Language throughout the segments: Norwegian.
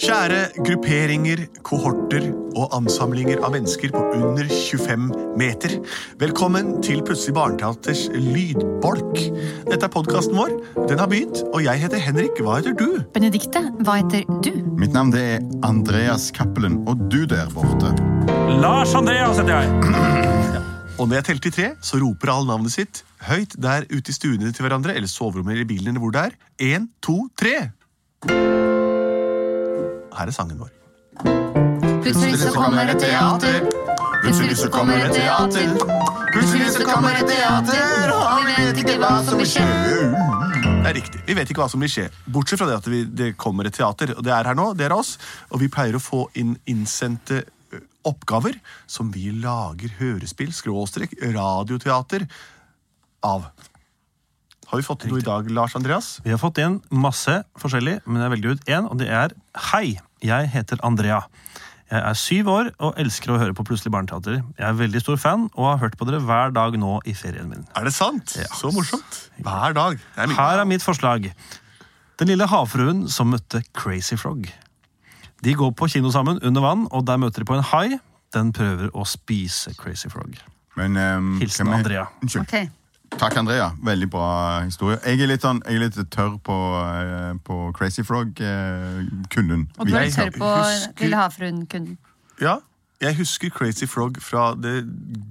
Kjære grupperinger, kohorter og ansamlinger av mennesker på under 25 meter. Velkommen til Plutselig barneteaters lydbolk. Dette er podkasten vår. Den har begynt, og jeg heter Henrik. Hva heter du? Benedikte, hva heter du? Mitt navn det er Andreas Cappelen, og du der borte. Lars Andreas heter jeg. Og når jeg teller til tre, så roper alle navnet sitt høyt der ute i stuene til hverandre, eller soverommet eller bilen, eller hvor det er. Én, to, tre! Her er sangen vår. Plutselig så kommer et teater. Plutselig så kommer et teater. Plutselig så kommer et teater, og vi vet ikke hva som vil skje. Det er riktig. Vi vet ikke hva som vil skje. Bortsett fra det at vi, det kommer et teater. Og det er her nå, det er oss. Og vi pleier å få inn innsendte oppgaver som vi lager hørespill, skråstrek, radioteater av. Har vi fått noe i dag, Lars Andreas? Vi har fått inn masse forskjellig, men jeg velger ut én, og det er Hei, jeg heter Andrea. Jeg er syv år og elsker å høre på Plutselig barneteater. Jeg er veldig stor fan og har hørt på dere hver dag nå i ferien min. Er det sant? Så morsomt. Hver dag. Er. Her er mitt forslag. Den lille havfruen som møtte Crazy Frog. De går på kino sammen under vann, og der møter de på en hai. Den prøver å spise Crazy Frog. Men, um, Hilsen Andrea. Unnskyld. Ok. Takk, Andrea. Veldig bra historie. Jeg er litt, sånn, jeg er litt tørr på, eh, på Crazy Frog-kunden. Og du er tørr på husker- Lille havfruen-kunden. Ja, jeg husker Crazy Frog fra det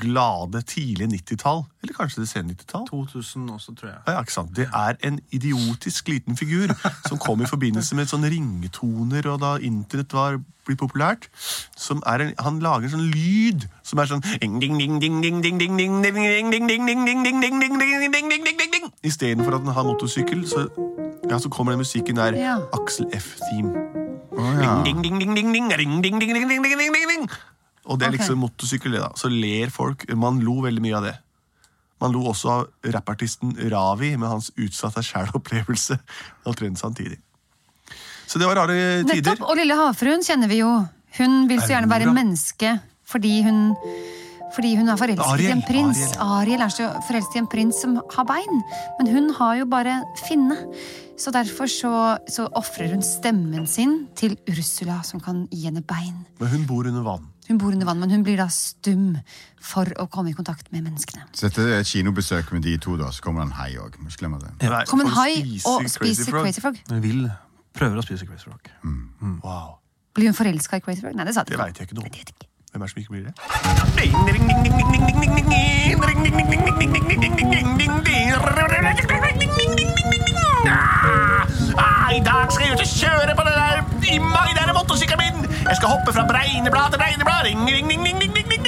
glade tidlige 90-tall. Eller kanskje det sene 90-tall. 2000 også, tror jeg. Ja, ikke sant? Det er en idiotisk liten figur som kom i forbindelse med sånne ringetoner og da internett var blitt populært. Som er en, han lager en sånn lyd som er sånn Istedenfor at han har motorsykkel, så, ja, så kommer den musikken der. Axel F-theme. Å, ja. Og det er liksom liksom motorsykkel, det, da. Så ler folk. Man lo veldig mye av det. Man lo også av rappartisten Ravi med hans utsatte sjælopplevelse. Omtrent samtidig. Så det var rare tider. Nettopp. Og Lille havfruen kjenner vi jo. Hun vil så gjerne være menneske fordi hun fordi hun er forelsket i en prins. Ariel. Ariel er så forelsket i en prins som har bein. Men hun har jo bare finne. Så derfor så, så ofrer hun stemmen sin til Ursula, som kan gi henne bein. Men hun bor under vann. Hun bor under vann, men hun blir da stum for å komme i kontakt med menneskene. Så dette er et kinobesøk med de to, da. Så kommer det en hai òg. Må ikke glemme det. Nei, Kom en hai spise og Crazy spiser Frog. Crazy Frog. Hun vil prøver å spise Crazy Frog. Wow. Blir hun forelska i Crazy Frog? Nei, det sa Det ikke. veit jeg ikke noe om. Vet. Hvem er det som ikke blir det? I dag skal jeg ut og kjøre på den der imaginære motorsykkelen min. Jeg skal hoppe fra bregneblad til bregneblad. Ring, ring, ring, ring, ring, ring, ring.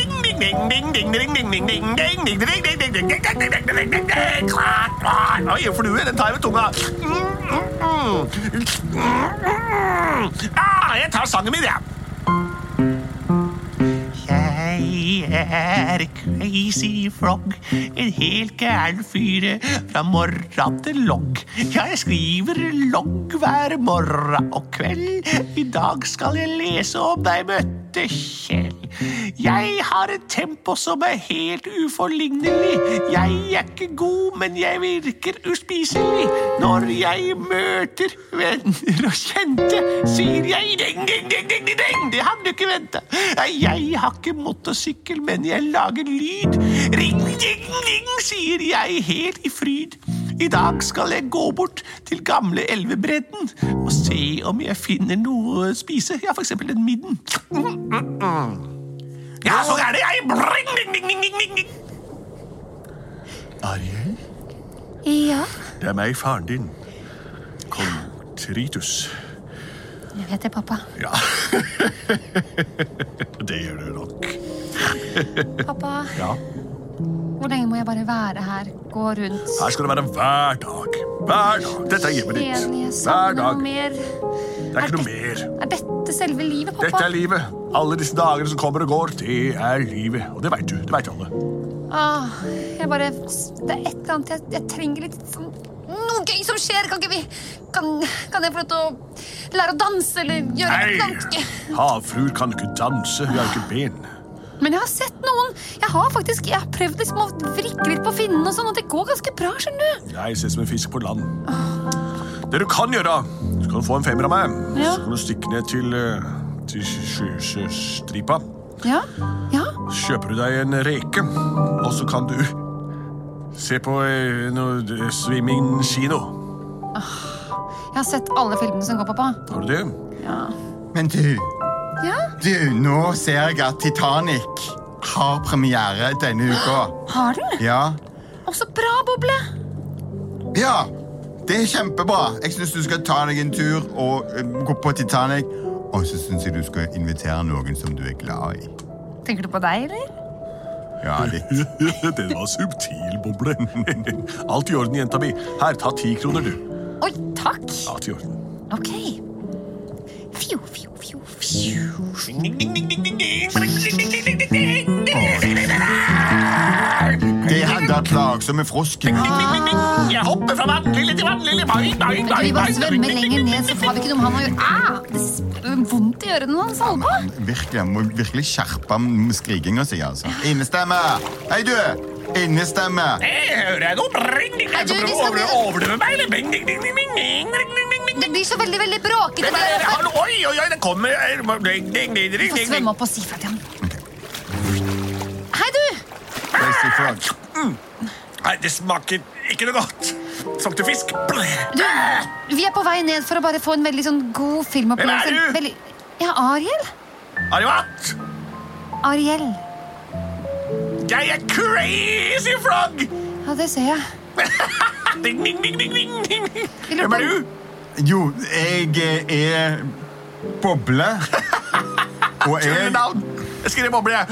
Oi, en flue. Den tar jeg med tunga. Ah, jeg tar sangen min, jeg. Er Crazy Frog, en helt gæren fyr fra morra til logg. Ja, jeg skriver logg hver morra og kveld. I dag skal jeg lese om deg møtte Kjell. Jeg har et tempo som er helt uforlignelig. Jeg er ikke god, men jeg virker uspiselig. Når jeg møter venner og kjente, sier jeg ding, ding, ding, ding, ding. Det hadde du ikke venta. Jeg har ikke motorsykkel, men jeg lager lyd. Ring, ding, ding, sier jeg helt i fryd. I dag skal jeg gå bort til gamle elvebredden og se om jeg finner noe å spise. Ja, for eksempel en midden. Ja, så er det jeg. Bring, ding, ding, ding. Ariel, Ja, det er meg, faren din. Kong ja. Tritus. jeg vet det, pappa. Ja. det gjør du nok. Pappa, Ja. hvor lenge må jeg bare være her? Gå rundt? Her skal det være hver dag. Hver dag. Dette er hjemmet ditt. Hver dag. mer. Det er ikke noe mer. Er dette selve livet, pappa? Dette er livet. Alle disse dagene som kommer og går, det er livet. Og det veit du. Det veit alle. Ah, jeg bare Det er et eller annet jeg, jeg trenger litt sånn Noe gøy som skjer! Kan ikke vi Kan, kan jeg få lov til å lære å danse eller gjøre et eller annet? Nei, havfruer kan ikke danse. Vi har ikke ben. Men jeg har sett noen. Jeg har faktisk Jeg har prøvd liksom å vrikke litt på finnen, og sånn, og det går ganske bra. skjønner du Jeg ser som en fisk på land. Det du kan gjøre, Du kan få en femmer av meg. Ja. Så kan du stikke ned til, eh, til Sjøstripa. Ja? Ja? Kjøper du deg en reke, og så kan du se på eh, noe eh, swimmingkino. Jeg har sett alle filmene som går, pappa. Har du det? Ja. Men du, Ja? du, nå ser jeg at Titanic har premiere denne uka. Har den? Ja. Å, så bra, Boble! Ja, det er kjempebra. Jeg syns du skal ta deg en tur og eh, gå på Titanic. Og så syns jeg du skal invitere noen som du er glad i. Tenker du på deg, eller? Ja, litt. Den var subtil, Boble. Alt i orden, jenta mi. Her, ta ti kroner, du. Oi, takk. Alt i orden. Ok. Fjo, fjo, fjo, fjo være plagsom med frosken. Jeg hopper fra vannlille til vannlille. Mai, mai, Vi bare svømme lenger ned, så får vi ikke noe han å gjøre. Ah, det er vondt i ørene hans, Alba. Virkelig, jeg må virkelig skjerpe skrikinga si, altså. Innestemme! Hei, du! Innestemme. Det hører jeg nå. Prøver å overdøve meg, Det blir så veldig, veldig bråkete. Oi, oi, oi, det kommer Vi får svømme opp og si fra til ham. Crazy. Nei, det smaker ikke noe godt. Smakte fisk. Du, vi er på vei ned for å bare få en veldig sånn god filmopplevelse. Hvem er du? Veldig... Ja, Ariel. Arivat, Ariel. jeg er crazy frog. Ja, det ser jeg. Ding, ding, ding, ding, ding, ding. Hvem er du? Jo, jeg er Boble. Og jeg navn. Jeg skriver boble, jeg.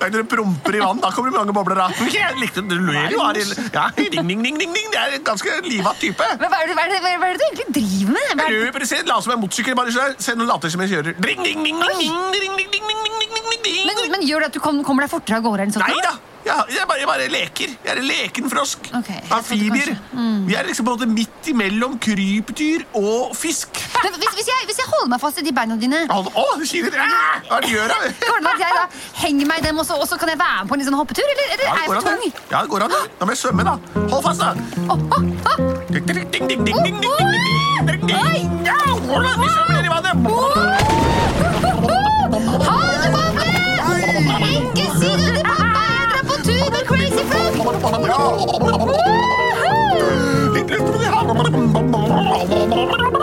Er når du promper i vann, da kommer det mange bobler av. Jeg likte det. Du ler jo, Arild. Ja, ding, ding, ding, ding, ding. Det er en ganske livat type. Men hva er, det, hva, er det, hva er det du egentlig driver med? Hva er det? Løper, se, la som en motorsykkel. Bare se, noen later som jeg kjører. Ding, ding, ding, ding, ding, ding, ding, ding, ding, ding, ding, ding. Men, men gjør det at du kom, kommer deg fortere av gårde? Nei da. Ja, jeg, bare, jeg bare leker. Jeg er en leken frosk. Okay, Amfibier. Mm. Vi er liksom både midt imellom krypdyr og fisk. Men hvis, hvis, jeg, hvis, jeg, holder meg fast i de beina dine Å, oh, du! Hva er det du gjør? Går det at jeg da henger meg i dem, og så, kan jeg være med på en sånn hoppetur? Eller, eller ja, er jeg for tung? Det. Ja, det går an. Da må jeg svømme, da. Hold fast, da. Oh, oh, oh. Oi! Vi svømmer ned i vannet. Litt luft på det. Kult,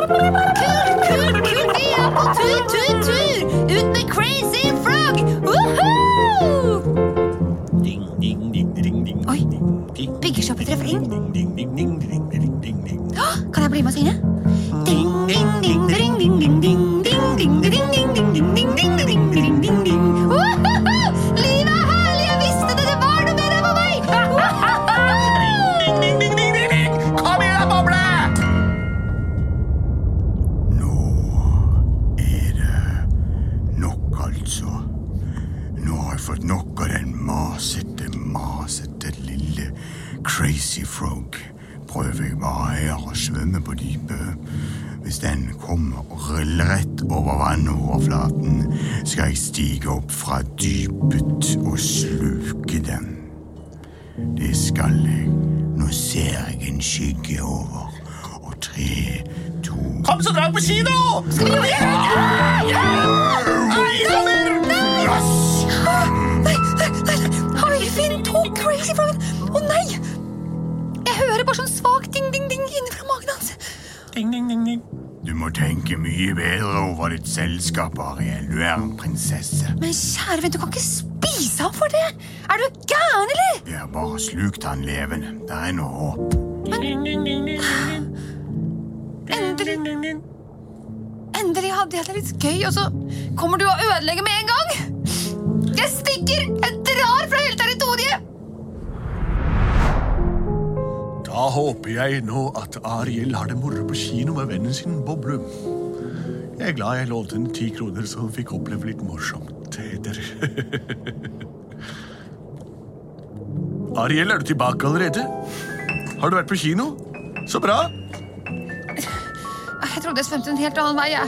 frog. Prøver jeg bare her å svømme på dypet. Hvis den kommer og ruller rett over vannoverflaten, skal jeg stige opp fra dypet og sluke den. Det skal jeg. Nå ser jeg en skygge over. Og tre, to Kom, så drar vi på kino! Skal vi gjøre det? Ja! Nei! kommer! Nei, nei, nei, Har vi Crazy Frog! Å nei! Bare sånn svak ding-ding-ding inni magen hans. Ding, ding, ding, ding. Du må tenke mye bedre over ditt selskap, Ariel. Du er en prinsesse. Men kjære venn, du kan ikke spise ham for det! Er du gæren, eller? Vi har bare slukt han levende. Det er noe håp. Endelig, endelig hadde jeg det litt gøy, og så kommer du og ødelegger med en gang! Jeg stikker! Jeg drar fra hele territoriet! Da håper jeg nå at Ariel har det moro på kino med vennen sin Boble. Jeg er glad jeg lovte henne ti kroner, så hun fikk oppleve litt morsomt etter. Ariel, er du tilbake allerede? Har du vært på kino? Så bra. Jeg trodde jeg svømte en helt annen vei, jeg.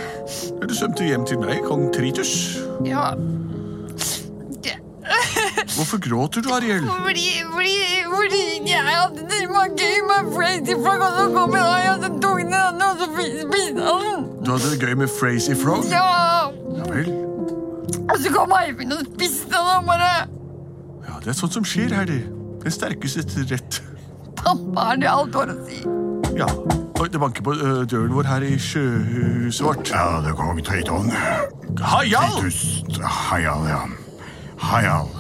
Du svømte hjem til meg, kong Tritus. Ja Hvorfor gråter du, Ariel? Fordi, fordi, fordi jeg hadde det var gøy med Frazy Frog, og så kom jeg og så tok den andre, og så spiste han den. Du hadde det gøy med Frazy Frog? Ja, Ja vel. og så kom Eivind og spiste den, og bare Ja, det er sånt som skjer her, det. Den sterkeste til rett. Pappa er det alt har å si. Ja. Oi, det banker på ø, døren vår her i sjøhuset vårt. Ja, det kom Triton. Hajal! Titus Hayal, ja. Hayal.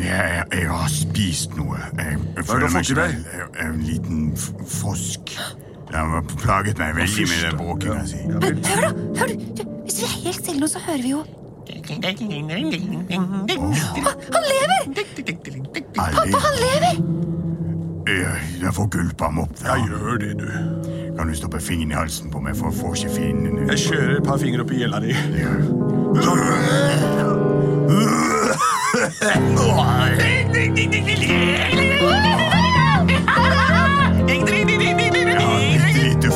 Jeg, jeg har spist noe. Jeg, jeg føler meg ikke. En liten frosk. Den har plaget meg veldig med den bråkinga si. Ja vel. Hør, da! hør Hvis vi er helt stille nå, så hører vi jo Han lever! Pappa, han lever! Jeg, får gulpe ham opp. Ja, gjør det, du. Kan du stoppe fingeren i halsen på meg, for jeg får ikke finnene Jeg kjører et par fingre opp i gjella di. Ja.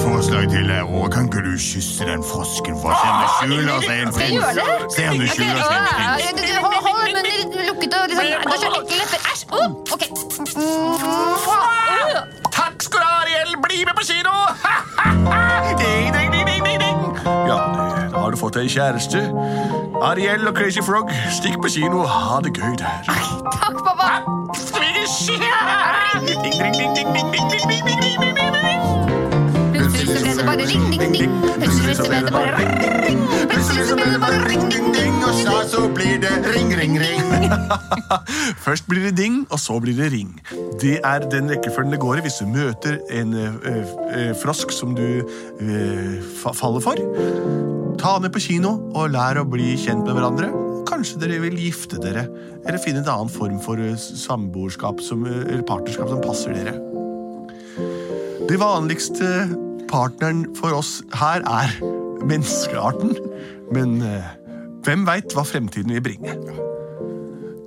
Forslag til deg, og kan ikke du kysse den frosken for å se om det skjuler seg en det? Se om det skjuler seg en prins. Hold munnen lukket og liksom Nå så ekle lepper. Æsj! Ok. Takk skal du ha, Ariel. Bli med på kino! fått kjæreste. Ariel og Crazy Frog, stikk på kino og ha det gøy der. Takk, pappa. Først blir det ding, og så blir det ring. Det er den rekkefølgen det går i hvis du møter en frosk som du faller for. Ta med på kino og lær å bli kjent med hverandre. Kanskje dere vil gifte dere, eller finne en annen form for samboerskap som, eller partnerskap som passer dere. Det vanligste partneren for oss her er menneskearten, men ø, hvem veit hva fremtiden vil bringe?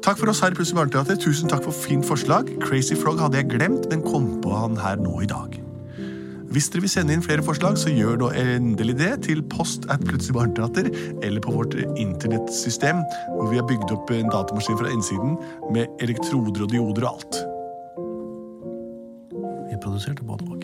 Takk for oss her i Plutselig barneteater. Tusen takk for fint forslag. Crazy Frog hadde jeg glemt, men kom på han her nå i dag. Hvis dere vil sende inn flere forslag, så gjør da endelig det til post at Plutselig barneteater, eller på vårt internettsystem, hvor vi har bygd opp en datamaskin fra innsiden med elektroder og dioder og alt. Vi produserte både og.